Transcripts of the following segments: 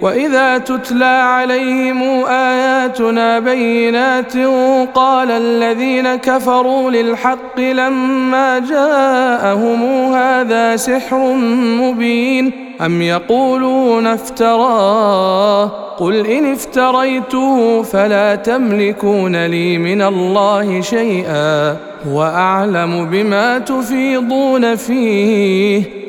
واذا تتلى عليهم اياتنا بينات قال الذين كفروا للحق لما جاءهم هذا سحر مبين ام يقولون افتراه قل ان افتريته فلا تملكون لي من الله شيئا واعلم بما تفيضون فيه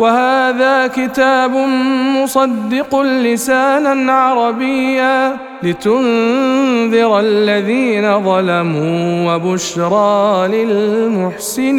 وهذا كتاب مصدق لسانا عربيا لتنذر الذين ظلموا وبشرى للمحسنين.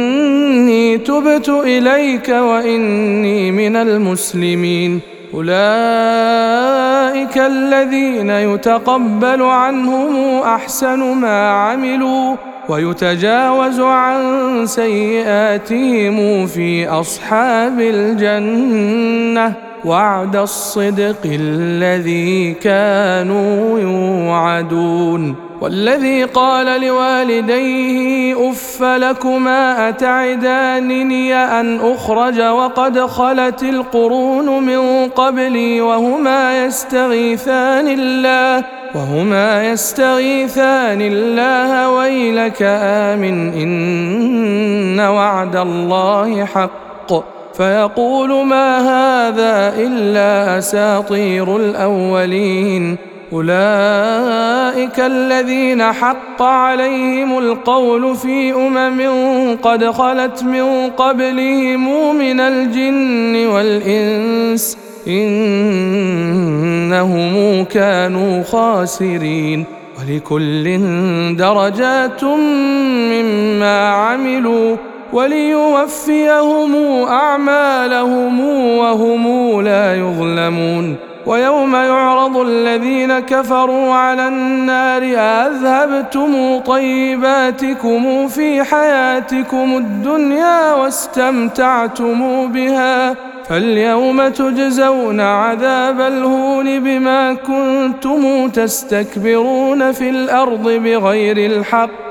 إني تبت إليك وإني من المسلمين. أولئك الذين يتقبل عنهم أحسن ما عملوا ويتجاوز عن سيئاتهم في أصحاب الجنة. وعد الصدق الذي كانوا يوعدون والذي قال لوالديه اف لكما اتعدانني ان اخرج وقد خلت القرون من قبلي وهما يستغيثان الله وهما يستغيثان الله ويلك امن ان وعد الله حق فيقول ما هذا إلا أساطير الأولين. أولئك الذين حق عليهم القول في أمم قد خلت من قبلهم من الجن والإنس. إنهم كانوا خاسرين. ولكل درجات مما عملوا. وليوفيهم أعمالهم وهم لا يظلمون. ويوم يعرض الذين كفروا على النار أذهبتم طيباتكم في حياتكم الدنيا واستمتعتم بها. فاليوم تجزون عذاب الهون بما كنتم تستكبرون في الأرض بغير الحق.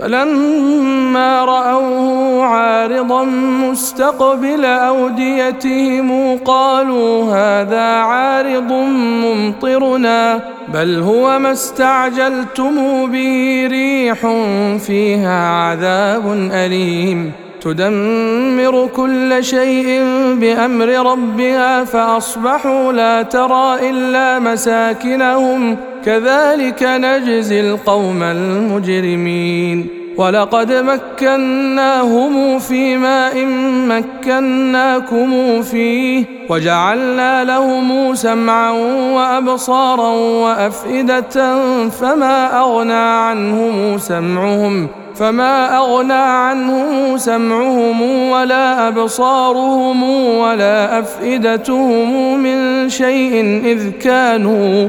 فلما رأوه عارضا مستقبل أوديتهم قالوا هذا عارض ممطرنا بل هو ما استعجلتم به ريح فيها عذاب أليم. تدمر كل شيء بأمر ربها فأصبحوا لا ترى إلا مساكنهم. كذلك نجزي القوم المجرمين. ولقد مكناهم في ماء مكناكم فيه وجعلنا لهم سمعا وأبصارا وأفئدة فما أغنى عنهم سمعهم فما أغنى عنهم سمعهم ولا أبصارهم ولا أفئدتهم من شيء إذ كانوا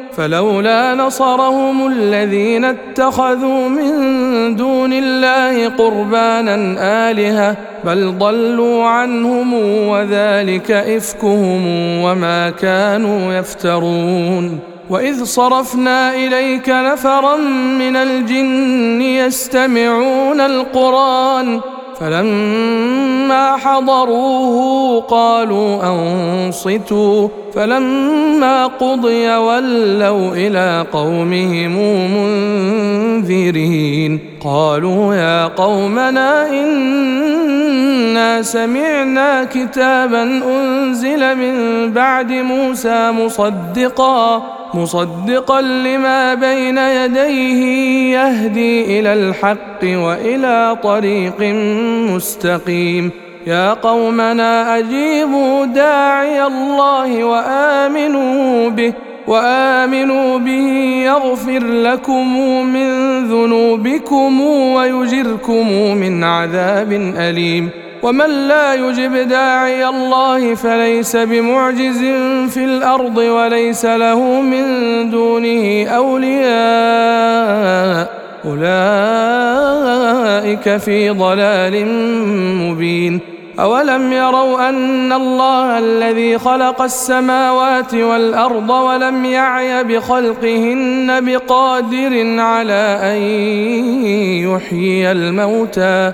فلولا نصرهم الذين اتخذوا من دون الله قربانا آلهة بل ضلوا عنهم وذلك إفكهم وما كانوا يفترون وإذ صرفنا إليك نفرا من الجن يستمعون القرآن فلما حضروه قالوا أنصتوا. فلما قضي ولوا إلى قومهم منذرين. قالوا يا قومنا إنا سمعنا كتابا أنزل من بعد موسى مصدقا. مصدقا لما بين يديه يهدي إلى الحق وإلى طريق مستقيم. يا قومنا أجيبوا داعي الله وآمنوا به وآمنوا به يغفر لكم من ذنوبكم ويجركم من عذاب أليم. ومن لا يجب داعي الله فليس بمعجز في الأرض وليس له من دونه أولياء. أولئك في ضلال مبين. أولم يروا أن الله الذي خلق السماوات والأرض ولم يعي بخلقهن بقادر على أن يحيي الموتى.